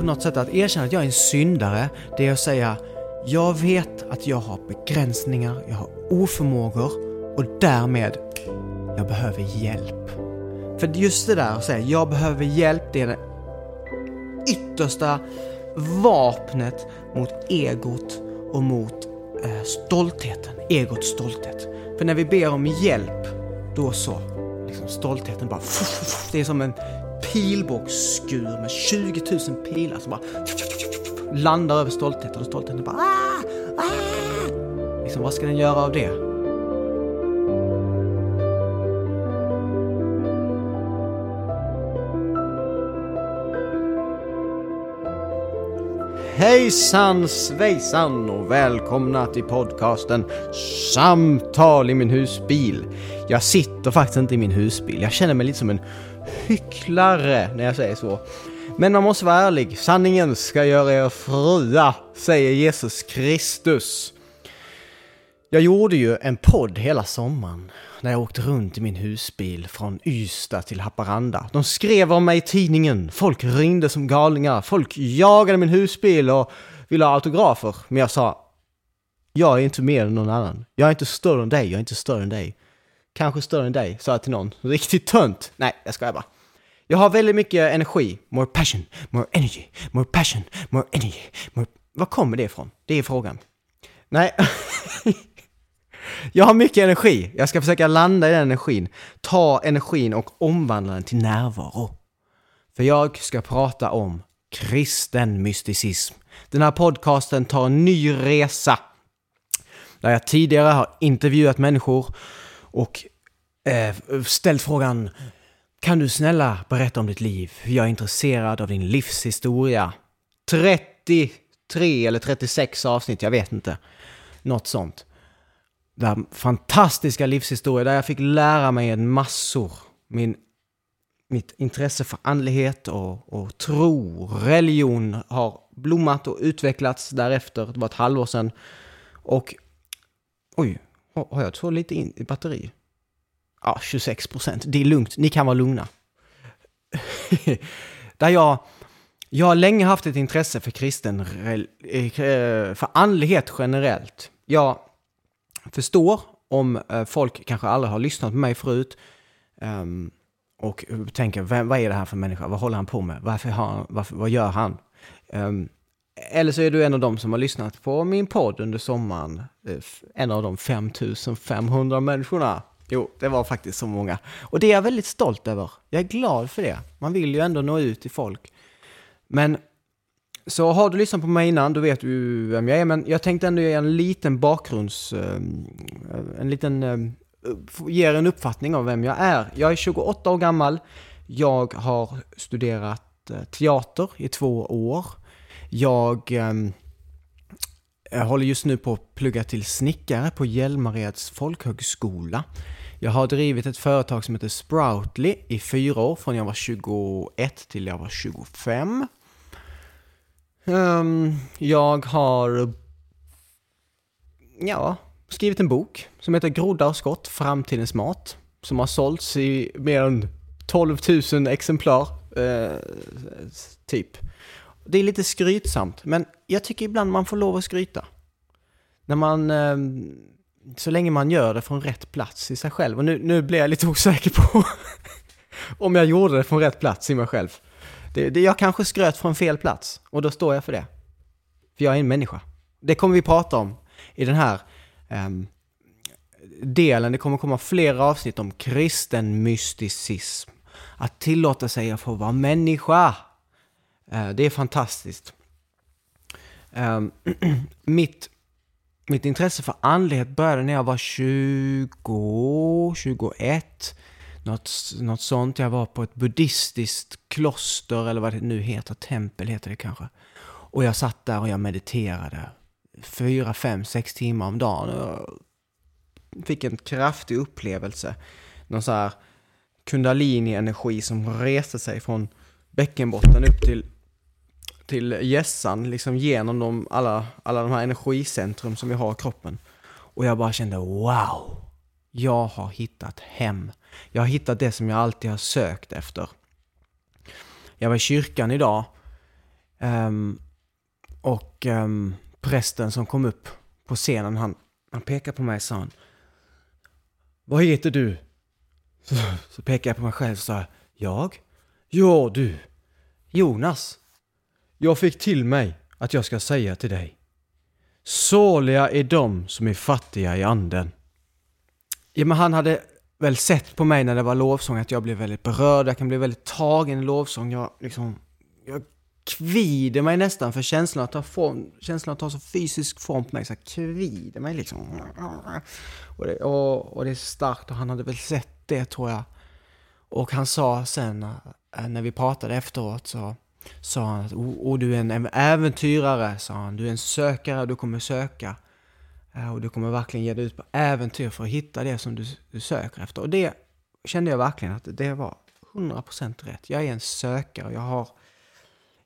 På något sätt att erkänna att jag är en syndare, det är att säga jag vet att jag har begränsningar, jag har oförmågor och därmed jag behöver hjälp. För just det där att säga jag behöver hjälp, det är det yttersta vapnet mot egot och mot eh, stoltheten. Egots stolthet. För när vi ber om hjälp, då så, liksom stoltheten bara... Det är som en pilbågsskur med 20 000 pilar som bara landar över stoltheten och stoltheten bara ah, ah. Liksom, vad ska den göra av det? Hejsan svejsan och välkomna till podcasten Samtal i min husbil. Jag sitter faktiskt inte i min husbil. Jag känner mig lite som en hycklare när jag säger så. Men man måste vara ärlig. Sanningen ska göra er fria, säger Jesus Kristus. Jag gjorde ju en podd hela sommaren när jag åkte runt i min husbil från Ystad till Haparanda. De skrev om mig i tidningen, folk ringde som galningar, folk jagade min husbil och ville ha autografer. Men jag sa, jag är inte mer än någon annan. Jag är inte större än dig, jag är inte större än dig. Kanske större än dig, sa jag till någon. Riktigt tönt. Nej, jag skojar bara. Jag har väldigt mycket energi. More passion, more energy, more passion, more energy. More... Var kommer det ifrån? Det är frågan. Nej. Jag har mycket energi. Jag ska försöka landa i den energin. Ta energin och omvandla den till närvaro. För jag ska prata om kristen mysticism. Den här podcasten tar en ny resa. Där jag tidigare har intervjuat människor och eh, ställt frågan Kan du snälla berätta om ditt liv? Jag är intresserad av din livshistoria. 33 eller 36 avsnitt, jag vet inte. Något sånt där fantastiska livshistoria där jag fick lära mig en massor. Min, mitt intresse för andlighet och, och tro, religion har blommat och utvecklats därefter. Det var ett halvår sedan. Och oj, har jag så lite in, i batteri? Ja, 26 procent. Det är lugnt, ni kan vara lugna. där jag, jag har länge haft ett intresse för kristen, eh, eh, för andlighet generellt. Jag förstår om eh, folk kanske aldrig har lyssnat på mig förut um, och tänker, vem, vad är det här för människa? Vad håller han på med? Varför har, varför, vad gör han? Ehm, eller så är du en av dem som har lyssnat på min podd under sommaren. Eh, en av de 5500 människorna. Jo, det var faktiskt så många. Och det är jag väldigt stolt över. Jag är glad för det. Man vill ju ändå nå ut till folk. Men så har du lyssnat på mig innan, då vet du vem jag är, men jag tänkte ändå ge en liten bakgrunds... Eh, en liten... Eh, ge er en uppfattning av vem jag är. Jag är 28 år gammal. Jag har studerat teater i två år. Jag, eh, håller just nu på att plugga till snickare på Hjälmareds folkhögskola. Jag har drivit ett företag som heter Sproutly i fyra år, från jag var 21 till jag var 25. Um, ehm, jag har ja, skrivit en bok som heter Groddar och skott, framtidens mat. Som har sålts i mer än 12 000 exemplar, eh, typ. Det är lite skrytsamt, men jag tycker ibland man får lov att skryta. När man, eh, så länge man gör det från rätt plats i sig själv. Och nu, nu blir jag lite osäker på om jag gjorde det från rätt plats i mig själv. Det, det, jag kanske skröt från fel plats och då står jag för det. För jag är en människa. Det kommer vi prata om i den här um, delen. Det kommer komma flera avsnitt om kristen mysticism. Att tillåta sig att få vara människa. Eh, det är fantastiskt. Ehm, mitt, mitt intresse för andlighet började när jag var 20, 21 något, något sånt. Jag var på ett buddhistiskt kloster, eller vad det nu heter, tempel heter det kanske. Och jag satt där och jag mediterade fyra, fem, sex timmar om dagen. Och fick en kraftig upplevelse. Någon så här kundalini-energi som reste sig från bäckenbotten upp till, till gässan, liksom genom de, alla, alla de här energicentrum som vi har i kroppen. Och jag bara kände wow! Jag har hittat hem. Jag har hittat det som jag alltid har sökt efter. Jag var i kyrkan idag Um, och um, prästen som kom upp på scenen, han, han pekade på mig och sa han, Vad heter du? Så, så pekade jag på mig själv och sa Jag? Ja, du. Jonas. Jag fick till mig att jag ska säga till dig. Såliga är de som är fattiga i anden. Ja, men han hade väl sett på mig när det var lovsång att jag blev väldigt berörd, jag kan bli väldigt tagen i lovsång. Jag liksom, jag kvider mig nästan för känslan att ta form, känslan att ta så fysisk form på mig, så jag kvider mig liksom. Och det, och, och det är starkt och han hade väl sett det tror jag. Och han sa sen, eh, när vi pratade efteråt, så sa han att du är en äventyrare, sa han. Du är en sökare, du kommer söka. Eh, och du kommer verkligen ge dig ut på äventyr för att hitta det som du, du söker efter. Och det kände jag verkligen att det var 100% rätt. Jag är en sökare. Jag har,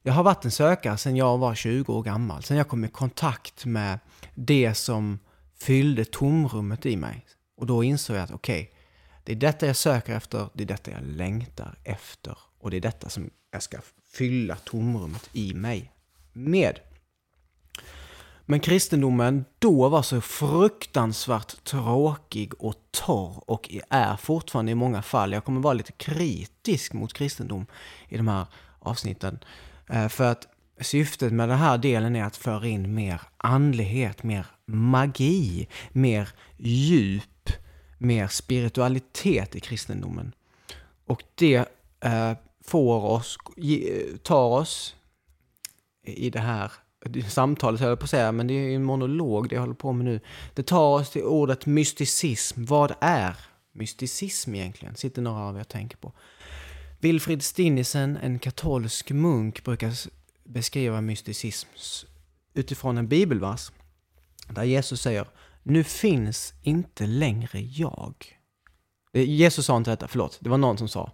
jag har varit en sökare sedan jag var 20 år gammal. Sedan jag kom i kontakt med det som fyllde tomrummet i mig. Och då insåg jag att okej, okay, det är detta jag söker efter, det är detta jag längtar efter. Och det är detta som jag ska fylla tomrummet i mig med. Men kristendomen då var så fruktansvärt tråkig och torr och är fortfarande i många fall. Jag kommer vara lite kritisk mot kristendom i de här avsnitten. Eh, för att syftet med den här delen är att föra in mer andlighet, mer magi, mer djup, mer spiritualitet i kristendomen. Och det eh, får oss, tar oss i det här samtalet höll jag på att säga, men det är en monolog det jag håller på med nu. Det tar oss till ordet mysticism. Vad är mysticism egentligen? Sitter några av er och tänker på. Wilfrid Stinnesen, en katolsk munk, brukar beskriva mysticism utifrån en bibelvers. Där Jesus säger Nu finns inte längre jag. Jesus sa inte detta, förlåt. Det var någon som sa.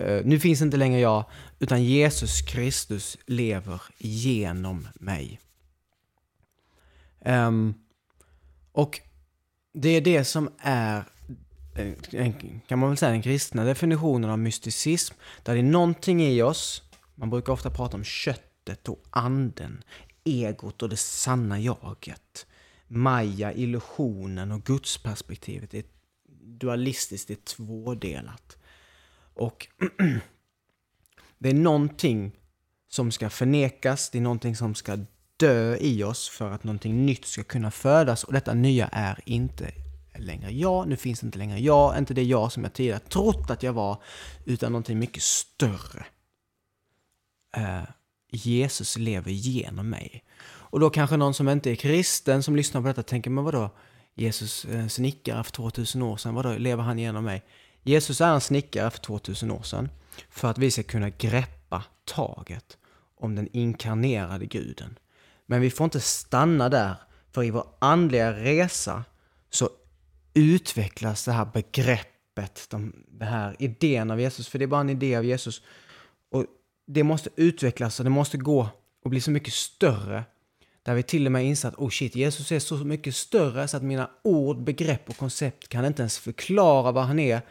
Uh, nu finns inte längre jag, utan Jesus Kristus lever genom mig. Um, och det är det som är, eh, kan man väl säga, den kristna definitionen av mysticism. Där det är någonting i oss, man brukar ofta prata om köttet och anden, egot och det sanna jaget. Maja, illusionen och gudsperspektivet. Det är dualistiskt, det är tvådelat. Och det är någonting som ska förnekas, det är någonting som ska dö i oss för att någonting nytt ska kunna födas och detta nya är inte längre jag, nu finns det inte längre jag, inte det jag som jag tidigare trott att jag var, utan någonting mycket större. Uh, Jesus lever genom mig. Och då kanske någon som inte är kristen som lyssnar på detta tänker, men vadå? Jesus eh, snickare för 2000 år sedan, vadå, lever han genom mig? Jesus är en snickare för 2000 år sedan för att vi ska kunna greppa taget om den inkarnerade guden. Men vi får inte stanna där, för i vår andliga resa så utvecklas det här begreppet, de, den här idén av Jesus, för det är bara en idé av Jesus. Och det måste utvecklas och det måste gå och bli så mycket större. Där vi till och med inser att oh shit, Jesus är så mycket större så att mina ord, begrepp och koncept kan inte ens förklara vad han är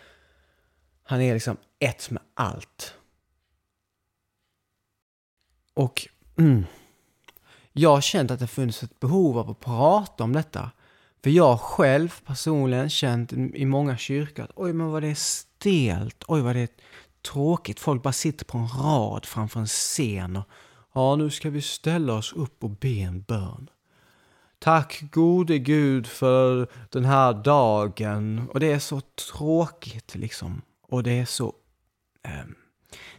han är liksom ett med allt. Och mm, jag har känt att det funnits ett behov av att prata om detta. För jag själv personligen känt i många kyrkor att oj men vad det är stelt, oj vad det är tråkigt. Folk bara sitter på en rad framför en scen och ja nu ska vi ställa oss upp och be en bön. Tack gode Gud för den här dagen. Och det är så tråkigt liksom. Och det är så... Eh,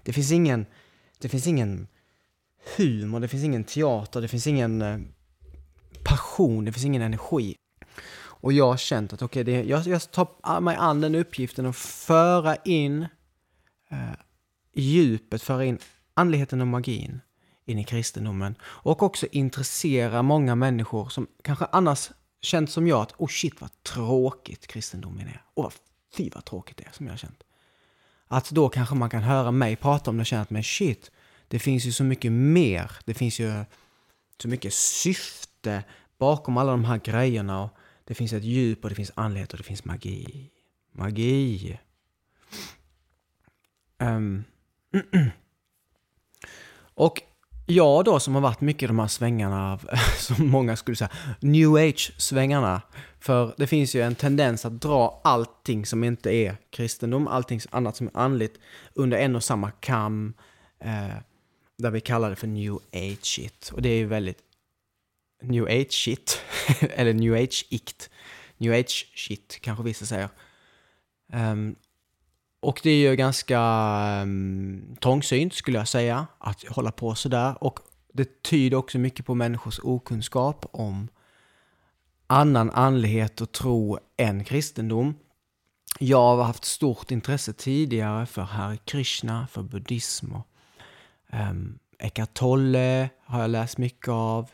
det finns ingen... Det finns ingen humor, det finns ingen teater, det finns ingen eh, passion, det finns ingen energi. Och jag har känt att okej, okay, jag, jag tar mig an den uppgiften att föra in eh, djupet, föra in andligheten och magin in i kristendomen. Och också intressera många människor som kanske annars känt som jag att oh shit vad tråkigt kristendomen är. Och fy vad tråkigt det är som jag har känt. Att då kanske man kan höra mig prata om det och känna att men shit, det finns ju så mycket mer. Det finns ju så mycket syfte bakom alla de här grejerna. Och det finns ett djup och det finns andlighet och det finns magi. Magi. Um. och jag då som har varit mycket i de här svängarna, som många skulle säga, new age-svängarna. För det finns ju en tendens att dra allting som inte är kristendom, allting annat som är andligt, under en och samma kam. Eh, där vi kallar det för new age shit. Och det är ju väldigt new age shit, eller new age ikt. New age shit kanske vissa säger. Um, och det är ju ganska um, trångsynt skulle jag säga att hålla på sådär. Och det tyder också mycket på människors okunskap om annan andlighet och tro än kristendom. Jag har haft stort intresse tidigare för Hare Krishna, för buddhism och ehm, um, Eckart Tolle har jag läst mycket av.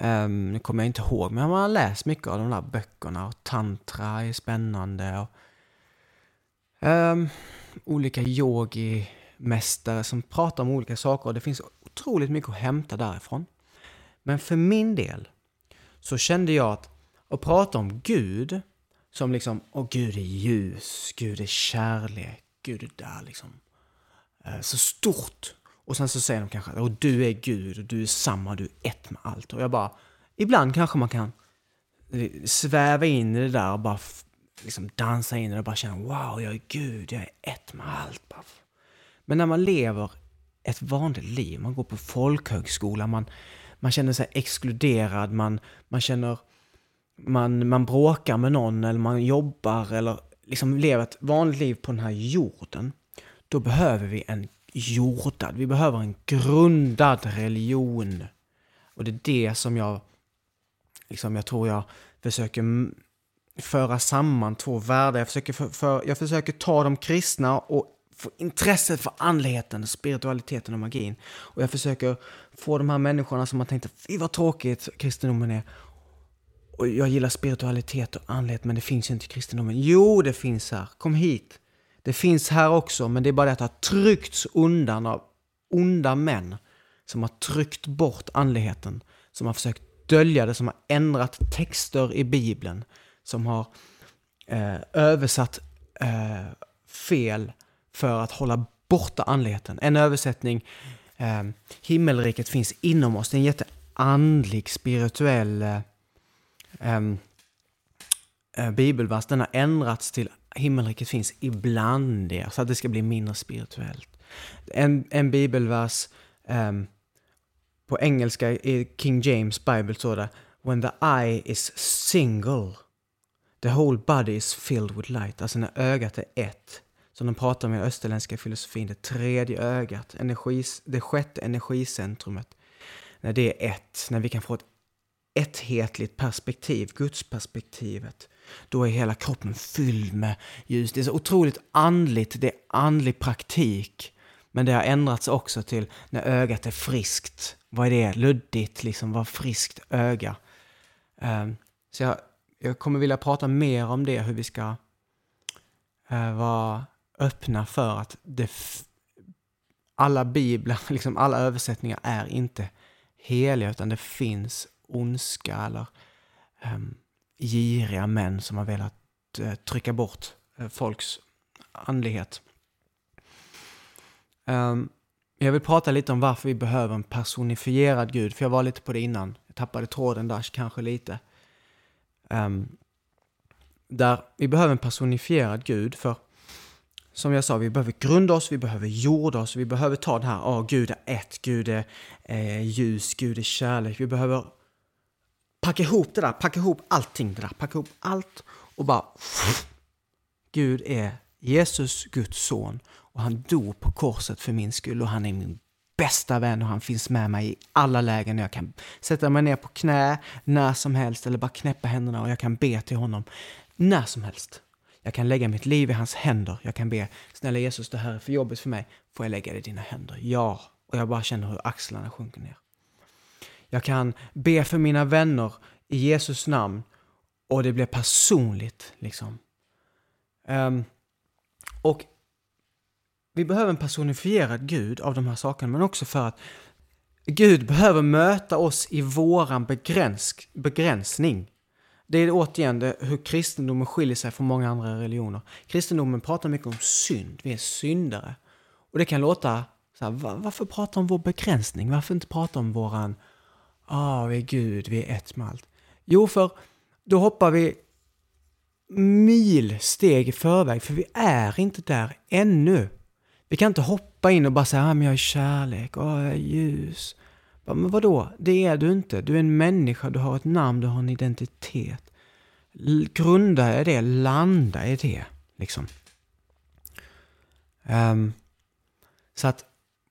Um, nu kommer jag inte ihåg, men man har läst mycket av de där böckerna och tantra är spännande. Och, um, olika yogimästare som pratar om olika saker och det finns otroligt mycket att hämta därifrån. Men för min del så kände jag att att prata om Gud som liksom, åh Gud är ljus, Gud är kärlek, Gud är där liksom. Eh, så stort. Och sen så säger de kanske att du är Gud och du är samma, du är ett med allt. Och jag bara, ibland kanske man kan eh, sväva in i det där och bara liksom dansa in det och bara känna wow, jag är Gud, jag är ett med allt. Men när man lever ett vanligt liv, man går på folkhögskola, man, man känner sig exkluderad, man, man känner man, man bråkar med någon eller man jobbar eller liksom lever ett vanligt liv på den här jorden. Då behöver vi en jordad. Vi behöver en grundad religion. Och det är det som jag, liksom jag tror jag försöker föra samman två världar. Jag försöker, för, för, jag försöker ta de kristna och få intresset för andligheten, spiritualiteten och magin. Och jag försöker få de här människorna som har tänkt att fy vad tråkigt kristendomen är. Och jag gillar spiritualitet och andlighet men det finns ju inte i kristendomen. Jo, det finns här. Kom hit. Det finns här också, men det är bara det att det har tryckts undan av onda män som har tryckt bort andligheten, som har försökt dölja det, som har ändrat texter i Bibeln, som har eh, översatt eh, fel för att hålla borta andligheten. En översättning, eh, himmelriket finns inom oss, det är en jätteandlig, spirituell eh, eh, bibelvers. Den har ändrats till himmelriket finns ibland er, så att det ska bli mindre spirituellt. En, en bibelvers um, på engelska i King James Bible står det When the eye is single, the whole body is filled with light. Alltså när ögat är ett. Som de pratar om i den österländska filosofin, det tredje ögat, energis, det sjätte energicentrumet. När det är ett, när vi kan få ett etthetligt perspektiv, gudsperspektivet då är hela kroppen fylld med ljus. Det är så otroligt andligt, det är andlig praktik. Men det har ändrats också till när ögat är friskt. Vad är det? Luddigt, liksom. Vad friskt öga. Um, så jag, jag kommer vilja prata mer om det, hur vi ska eh, vara öppna för att det alla biblar, liksom alla översättningar är inte heliga, utan det finns ondska eller eh, giriga män som har velat eh, trycka bort eh, folks andlighet. Um, jag vill prata lite om varför vi behöver en personifierad Gud, för jag var lite på det innan. Jag tappade tråden där kanske lite. Um, där vi behöver en personifierad Gud, för som jag sa, vi behöver grunda oss, vi behöver jorda oss, vi behöver ta det här, ja, oh, Gud är ett, Gud är eh, ljus, Gud är kärlek. Vi behöver packa ihop det där, packa ihop allting det där, packa ihop allt och bara... Gud är Jesus, Guds son och han dog på korset för min skull och han är min bästa vän och han finns med mig i alla lägen. Jag kan sätta mig ner på knä när som helst eller bara knäppa händerna och jag kan be till honom när som helst. Jag kan lägga mitt liv i hans händer. Jag kan be, snälla Jesus, det här är för jobbigt för mig. Får jag lägga det i dina händer? Ja. Och jag bara känner hur axlarna sjunker ner. Jag kan be för mina vänner i Jesus namn och det blir personligt. liksom. Um, och vi behöver en personifierad Gud av de här sakerna, men också för att Gud behöver möta oss i våran begräns begränsning. Det är återigen det, hur kristendomen skiljer sig från många andra religioner. Kristendomen pratar mycket om synd, vi är syndare. Och det kan låta Så här, var, varför prata om vår begränsning? Varför inte prata om våran, ah, vi är Gud, vi är ett med allt. Jo, för då hoppar vi mil steg i förväg, för vi är inte där ännu. Vi kan inte hoppa in och bara säga, ah, men jag är kärlek, och jag är ljus. Bara, Men vadå? Det är du inte. Du är en människa, du har ett namn, du har en identitet. Grunda i det, landa i det. Liksom. Um, så att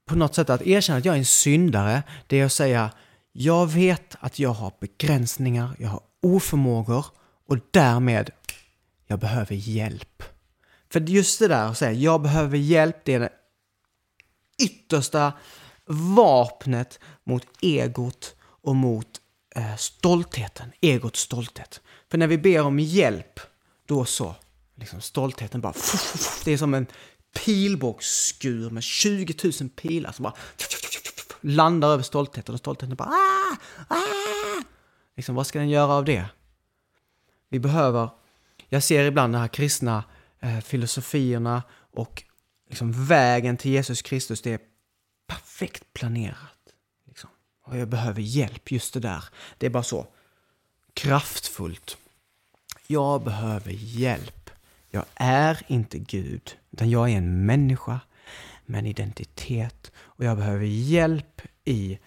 på något sätt att erkänna att jag är en syndare, det är att säga jag vet att jag har begränsningar, jag har oförmågor och därmed jag behöver hjälp. För just det där att säga jag behöver hjälp, det är det yttersta vapnet mot egot och mot eh, stoltheten, egots stolthet. För när vi ber om hjälp, då så, liksom stoltheten bara, det är som en pilbågsskur med 20 000 pilar som bara landar över stoltheten och stoltheten bara ah, ah. Liksom, vad ska den göra av det? Vi behöver, jag ser ibland den här kristna eh, filosofierna och liksom vägen till Jesus Kristus, det är perfekt planerat. Liksom. Och jag behöver hjälp, just det där. Det är bara så kraftfullt. Jag behöver hjälp. Jag är inte Gud, utan jag är en människa med en identitet. Och jag behöver hjälp i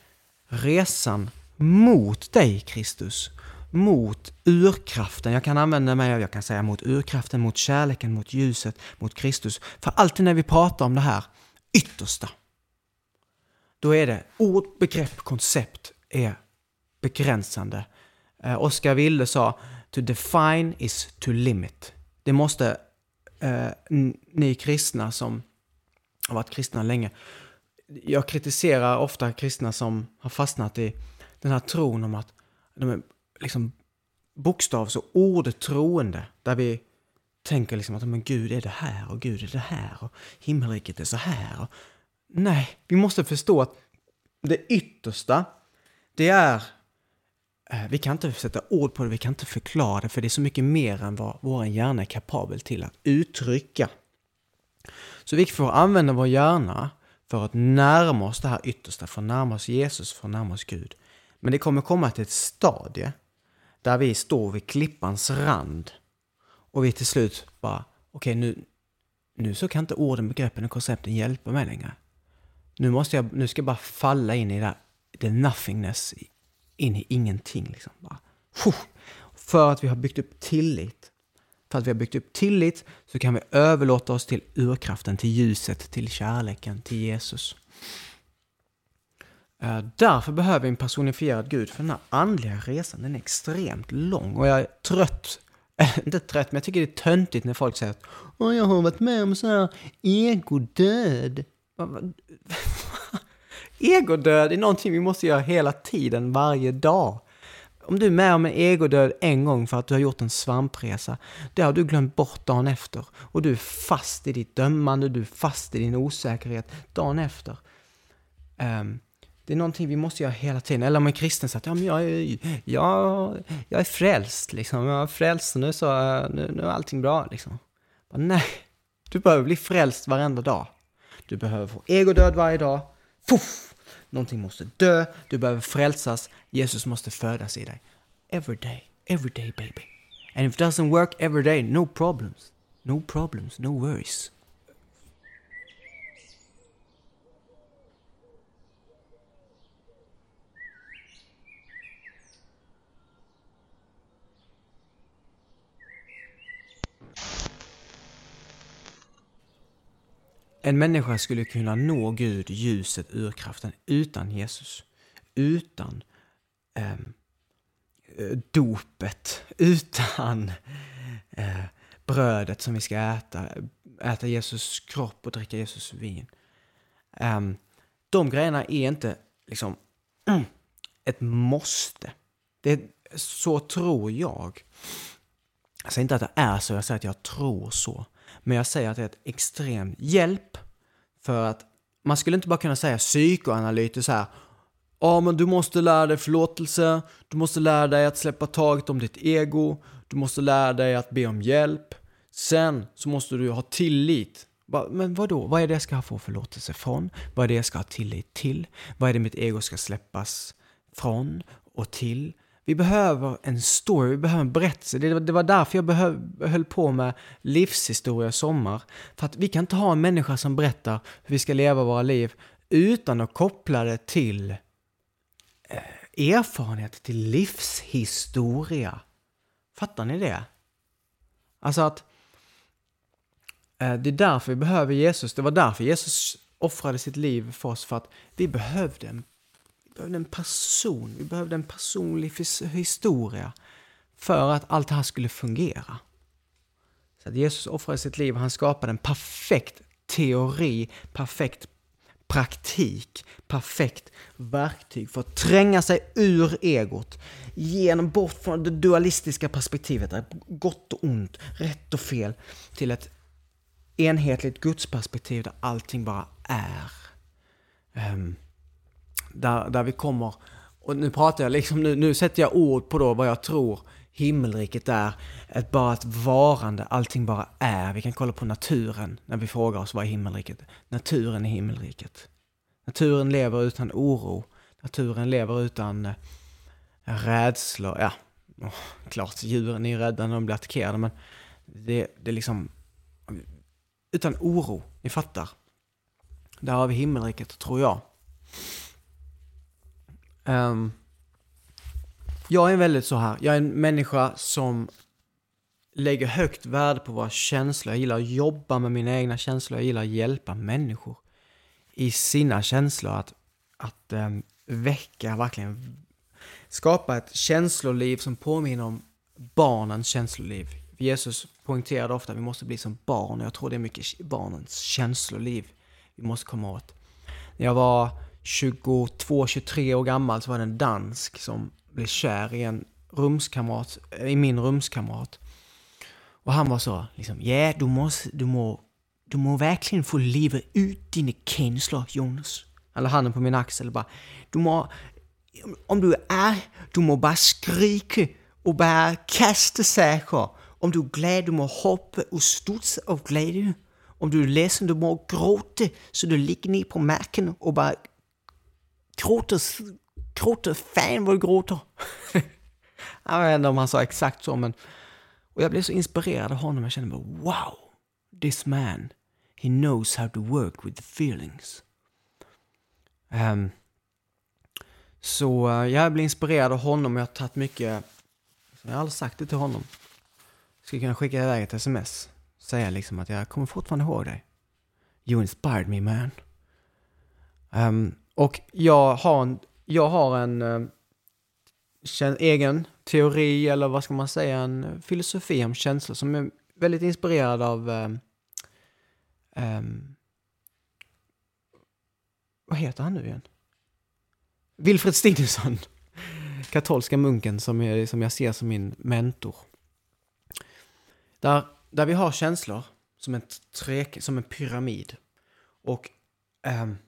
resan mot dig, Kristus. Mot urkraften. Jag kan använda mig av, jag kan säga mot urkraften, mot kärleken, mot ljuset, mot Kristus. För alltid när vi pratar om det här yttersta, då är det ord, begrepp, koncept är begränsande. Eh, Oscar Wilde sa To define is to limit. Det måste eh, ni kristna som har varit kristna länge. Jag kritiserar ofta kristna som har fastnat i den här tron om att de är liksom bokstavs och ordtroende. Där vi tänker liksom att men Gud är det här och Gud är det här och himmelriket är så här. Och... Nej, vi måste förstå att det yttersta, det är eh, Vi kan inte sätta ord på det, vi kan inte förklara det, för det är så mycket mer än vad vår hjärna är kapabel till att uttrycka. Så vi får använda vår hjärna för att närma oss det här yttersta, för att närma oss Jesus, för att närma oss Gud. Men det kommer komma till ett stadie där vi står vid klippans rand och vi till slut bara, okej nu, nu så kan inte orden, begreppen och koncepten hjälpa mig längre. Nu, måste jag, nu ska jag bara falla in i det, där, the nothingness, in i ingenting. Liksom. Bara, för att vi har byggt upp tillit. För att vi har byggt upp tillit så kan vi överlåta oss till urkraften, till ljuset, till kärleken, till Jesus. Eh, därför behöver vi en personifierad Gud, för den här andliga resan den är extremt lång. Och jag är trött, inte trött, men jag tycker det är töntigt när folk säger att Åh, jag har varit med om sån här egodöd. Egodöd är någonting vi måste göra hela tiden, varje dag. Om du är med om en egodöd en gång för att du har gjort en svampresa, det har du glömt bort dagen efter. Och du är fast i ditt dömande, du är fast i din osäkerhet dagen efter. Um, det är någonting vi måste göra hela tiden. Eller om en kristen säger att ja, men jag, är, jag, jag är frälst, liksom. jag är frälst och nu, så, nu, nu är allting bra. Liksom. Bara, nej, du behöver bli frälst varenda dag. Du behöver få egodöd varje dag. Puff! Någonting måste dö, du behöver frälsas, Jesus måste födas i dig. Every day, every day baby. And if it doesn't work every day, no problems. No problems, no worries. En människa skulle kunna nå Gud, ljuset, urkraften utan Jesus. Utan eh, dopet, utan eh, brödet som vi ska äta, äta Jesus kropp och dricka Jesus vin. Eh, de grejerna är inte liksom ett måste. Det är, så tror jag. Jag säger inte att det är så, jag säger att jag tror så. Men jag säger att det är ett extrem hjälp för att man skulle inte bara kunna säga psykoanalytiskt så här Ja, men du måste lära dig förlåtelse, du måste lära dig att släppa taget om ditt ego, du måste lära dig att be om hjälp. Sen så måste du ha tillit Men vad då? Vad är det jag ska få förlåtelse från? Vad är det jag ska ha tillit till? Vad är det mitt ego ska släppas från och till? Vi behöver en story, vi behöver en berättelse. Det, det var därför jag behöv, höll på med livshistoria sommar. För att vi kan inte ha en människa som berättar hur vi ska leva våra liv utan att koppla det till eh, erfarenhet, till livshistoria. Fattar ni det? Alltså att eh, det är därför vi behöver Jesus. Det var därför Jesus offrade sitt liv för oss, för att vi behövde en behövde en person, vi behövde en personlig historia för att allt det här skulle fungera. Så att Jesus offrade sitt liv och han skapade en perfekt teori, perfekt praktik, perfekt verktyg för att tränga sig ur egot, genom bort från det dualistiska perspektivet, gott och ont, rätt och fel, till ett enhetligt gudsperspektiv där allting bara är. Um, där, där vi kommer, och nu pratar jag liksom, nu, nu sätter jag ord på då vad jag tror himmelriket är. Ett, bara ett varande, allting bara är. Vi kan kolla på naturen när vi frågar oss vad är himmelriket? Naturen är himmelriket. Naturen lever utan oro. Naturen lever utan eh, rädslor. Ja, oh, klart djuren är ju rädda när de blir attackerade men det, det är liksom utan oro. Ni fattar. Där har vi himmelriket, tror jag. Um, jag är väldigt så här, jag är en människa som lägger högt värde på våra känslor. Jag gillar att jobba med mina egna känslor. Jag gillar att hjälpa människor i sina känslor. Att, att um, väcka, verkligen skapa ett känsloliv som påminner om barnens känsloliv. Jesus poängterade ofta att vi måste bli som barn och jag tror det är mycket barnens känsloliv vi måste komma åt. När jag var 22-23 år gammal så var det en dansk som blev kär i en rumskamrat, i min rumskamrat. Och han var så liksom, ja yeah, du måste, du må, du må verkligen få leva ut dina känslor Jonas. Eller handen på min axel bara, du må, om du är arg, du må bara skrika och bara kasta saker. Om du är glad, du må hoppa och studsa av glädje. Om du är ledsen, du må gråta så du ligger ner på marken och bara gråter, gråter, fan vad du gråter. jag vet inte om han sa exakt så, men och jag blev så inspirerad av honom. Jag kände bara wow, this man, he knows how to work with the feelings. Um, så uh, jag blev inspirerad av honom och jag har tagit mycket, jag har aldrig sagt det till honom. Jag skulle kunna skicka iväg ett sms. Säga liksom att jag kommer fortfarande ihåg dig. You inspired me man. Um, och jag har en, jag har en uh, egen teori, eller vad ska man säga, en filosofi om känslor som är väldigt inspirerad av um, um, vad heter han nu igen? Wilfred Stinnesson, katolska munken som jag, som jag ser som min mentor. Där, där vi har känslor som en, tre, som en pyramid. Och um,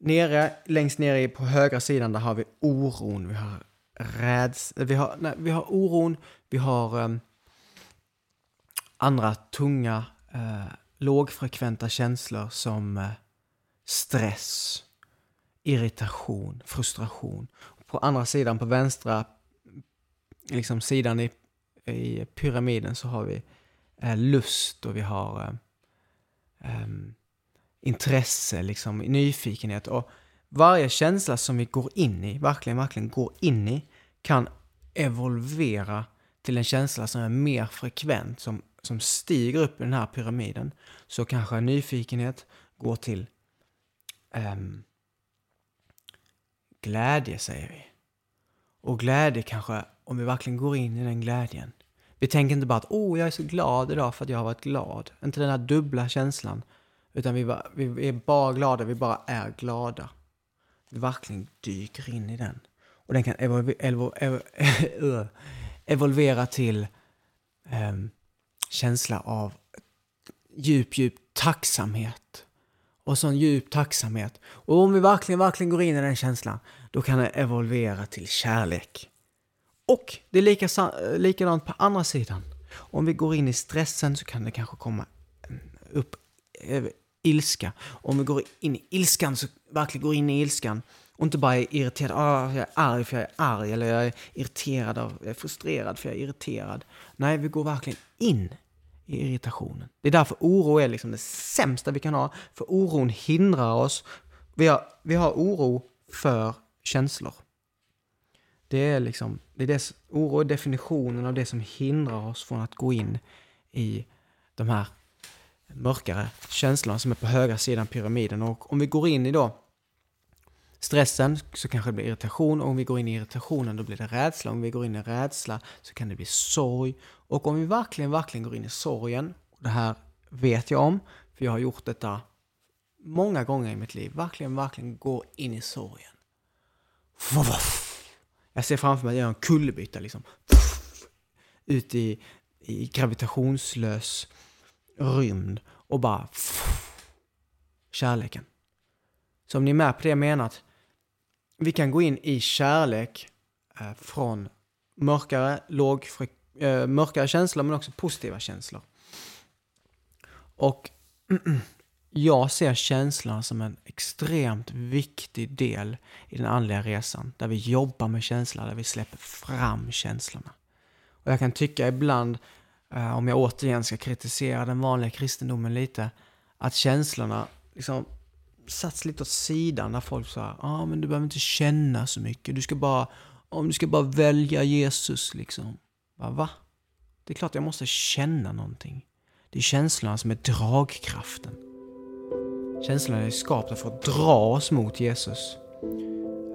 Nere, längst nere på högra sidan där har vi oron, vi har räds... Eh, vi har, nej, vi har oron, vi har um, andra tunga, uh, lågfrekventa känslor som uh, stress, irritation, frustration. På andra sidan, på vänstra liksom sidan i, i pyramiden så har vi uh, lust och vi har um, intresse, liksom nyfikenhet. Och varje känsla som vi går in i, verkligen, verkligen går in i, kan evolvera till en känsla som är mer frekvent, som, som stiger upp i den här pyramiden. Så kanske nyfikenhet går till um, glädje, säger vi. Och glädje kanske, om vi verkligen går in i den glädjen. Vi tänker inte bara att åh, oh, jag är så glad idag för att jag har varit glad. Inte den här dubbla känslan utan vi, bara, vi är bara glada, vi bara är glada. Vi verkligen dyker in i den. Och den kan evol evol evol evolvera till um, känsla av djup, djup tacksamhet. Och sån djup tacksamhet. Och om vi verkligen, verkligen går in i den känslan, då kan den evolvera till kärlek. Och det är lika, likadant på andra sidan. Om vi går in i stressen så kan det kanske komma upp eh, ilska. Om vi går in i ilskan, så verkligen går in i ilskan och inte bara är irriterad, ah, jag är arg för jag är arg, eller jag är irriterad, av, jag är frustrerad för jag är irriterad. Nej, vi går verkligen in i irritationen. Det är därför oro är liksom det sämsta vi kan ha, för oron hindrar oss. Vi har, vi har oro för känslor. Det är liksom, det är dess, oro är definitionen av det som hindrar oss från att gå in i de här mörkare känslan som är på högra sidan pyramiden. Och om vi går in i då stressen så kanske det blir irritation. Och om vi går in i irritationen då blir det rädsla. Om vi går in i rädsla så kan det bli sorg. Och om vi verkligen, verkligen går in i sorgen, och det här vet jag om, för jag har gjort detta många gånger i mitt liv, verkligen, verkligen gå in i sorgen. Jag ser framför mig att jag gör en kullerbytta liksom. Ut i, i gravitationslös rymd och bara kärleken. Så om ni är med på det jag menar att vi kan gå in i kärlek eh, från mörkare, låg, eh, mörkare känslor men också positiva känslor. Och jag ser känslorna som en extremt viktig del i den andliga resan. Där vi jobbar med känslor, där vi släpper fram känslorna. Och jag kan tycka ibland, Eh, om jag återigen ska kritisera den vanliga kristendomen lite, att känslorna liksom satts lite åt sidan när folk sa ja ah, men du behöver inte känna så mycket, du ska bara, om du ska bara välja Jesus liksom. Va? va? Det är klart jag måste känna någonting. Det är känslorna som är dragkraften. Känslorna är skapta för att dra oss mot Jesus.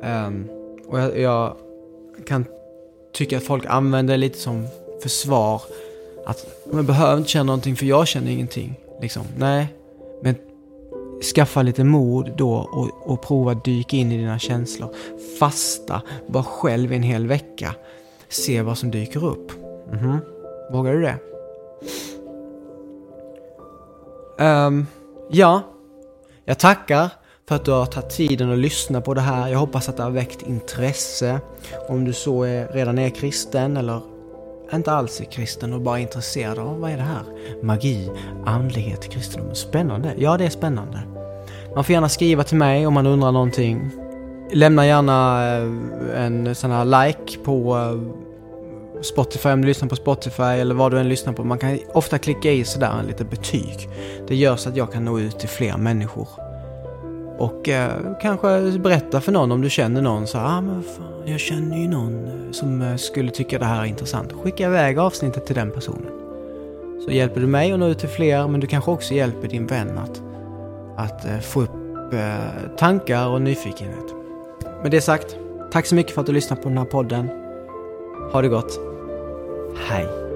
Um, och jag, jag, kan tycka att folk använder det lite som försvar. Att man behöver inte känna någonting för jag känner ingenting. Liksom. Nej, men skaffa lite mod då och, och prova dyka in i dina känslor. Fasta, var själv en hel vecka. Se vad som dyker upp. Mm -hmm. Vågar du det? Um, ja, jag tackar för att du har tagit tiden att lyssna på det här. Jag hoppas att det har väckt intresse. Om du så är, redan är kristen eller inte alls är kristen och bara är intresserad av vad är det här? Magi, andlighet, kristendom. Spännande. Ja, det är spännande. Man får gärna skriva till mig om man undrar någonting. Lämna gärna eh, en sån här like på eh, Spotify om du lyssnar på Spotify eller vad du än lyssnar på. Man kan ofta klicka i sådär en liten betyg. Det gör så att jag kan nå ut till fler människor. Och eh, kanske berätta för någon om du känner någon så ah, men fan, jag känner ju någon eh, som eh, skulle tycka det här är intressant. Skicka iväg avsnittet till den personen. Så hjälper du mig att nå ut till fler men du kanske också hjälper din vän att, att eh, få upp eh, tankar och nyfikenhet. Med det sagt, tack så mycket för att du lyssnade på den här podden. Ha det gott. Hej!